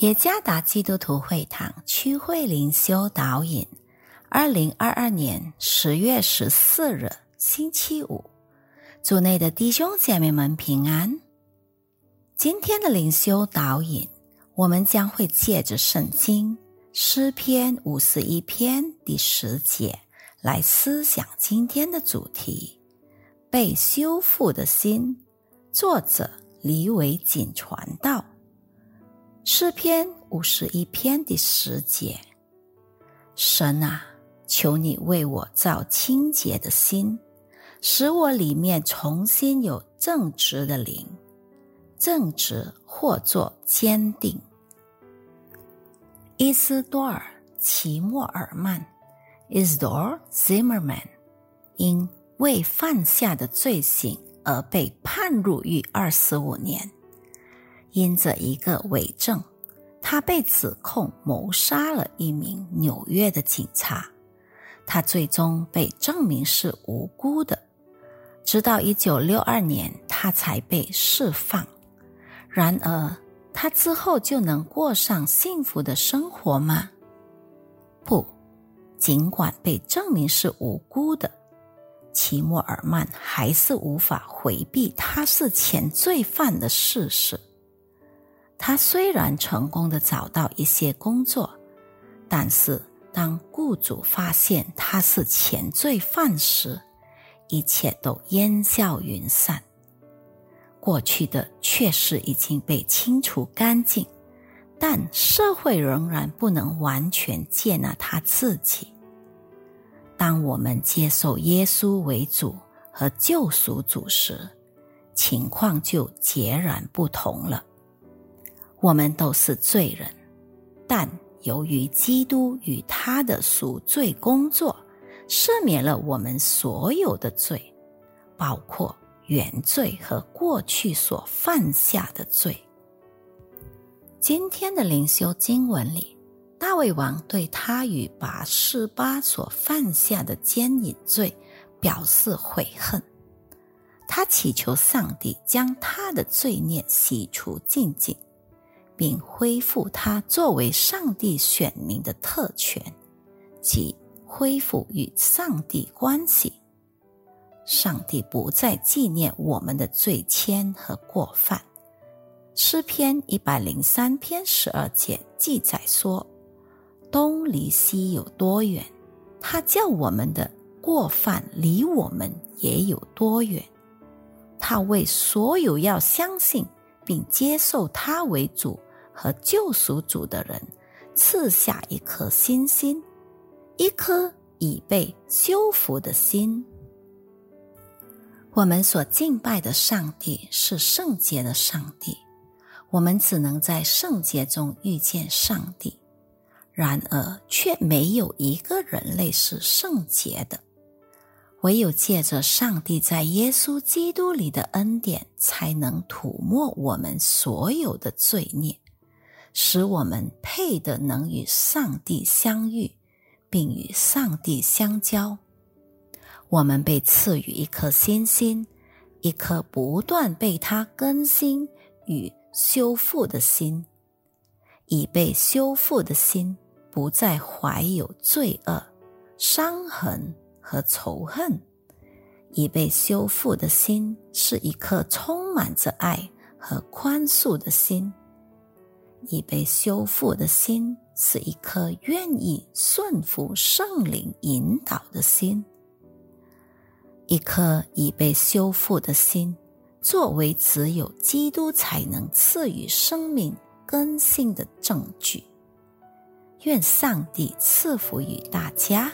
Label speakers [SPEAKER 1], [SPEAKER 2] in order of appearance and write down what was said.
[SPEAKER 1] 耶加达基督徒会堂区会灵修导引，二零二二年十月十四日星期五，组内的弟兄姐妹们平安。今天的灵修导引，我们将会借着圣经诗篇五十一篇第十节来思想今天的主题：被修复的心。作者李伟锦传道。诗篇五十一篇第十节：神啊，求你为我造清洁的心，使我里面重新有正直的灵，正直或作坚定。伊斯多尔·齐默尔曼 （Isidor Zimmerman） 因为犯下的罪行而被判入狱二十五年。因着一个伪证，他被指控谋杀了一名纽约的警察。他最终被证明是无辜的，直到一九六二年，他才被释放。然而，他之后就能过上幸福的生活吗？不，尽管被证明是无辜的，齐默尔曼还是无法回避他是前罪犯的事实。他虽然成功的找到一些工作，但是当雇主发现他是前罪犯时，一切都烟消云散。过去的确实已经被清除干净，但社会仍然不能完全接纳他自己。当我们接受耶稣为主和救赎主时，情况就截然不同了。我们都是罪人，但由于基督与他的赎罪工作，赦免了我们所有的罪，包括原罪和过去所犯下的罪。今天的灵修经文里，大卫王对他与拔示巴所犯下的奸淫罪表示悔恨，他祈求上帝将他的罪孽洗除净净。并恢复他作为上帝选民的特权，即恢复与上帝关系。上帝不再纪念我们的罪愆和过犯。诗篇一百零三篇十二节记载说：“东离西有多远，他叫我们的过犯离我们也有多远。他为所有要相信并接受他为主。”和救赎主的人赐下一颗新心，一颗已被修复的心。我们所敬拜的上帝是圣洁的上帝，我们只能在圣洁中遇见上帝。然而，却没有一个人类是圣洁的，唯有借着上帝在耶稣基督里的恩典，才能涂抹我们所有的罪孽。使我们配的能与上帝相遇，并与上帝相交。我们被赐予一颗新心，一颗不断被他更新与修复的心。已被修复的心，不再怀有罪恶、伤痕和仇恨。已被修复的心，是一颗充满着爱和宽恕的心。已被修复的心，是一颗愿意顺服圣灵引导的心；一颗已被修复的心，作为只有基督才能赐予生命更新的证据。愿上帝赐福于大家。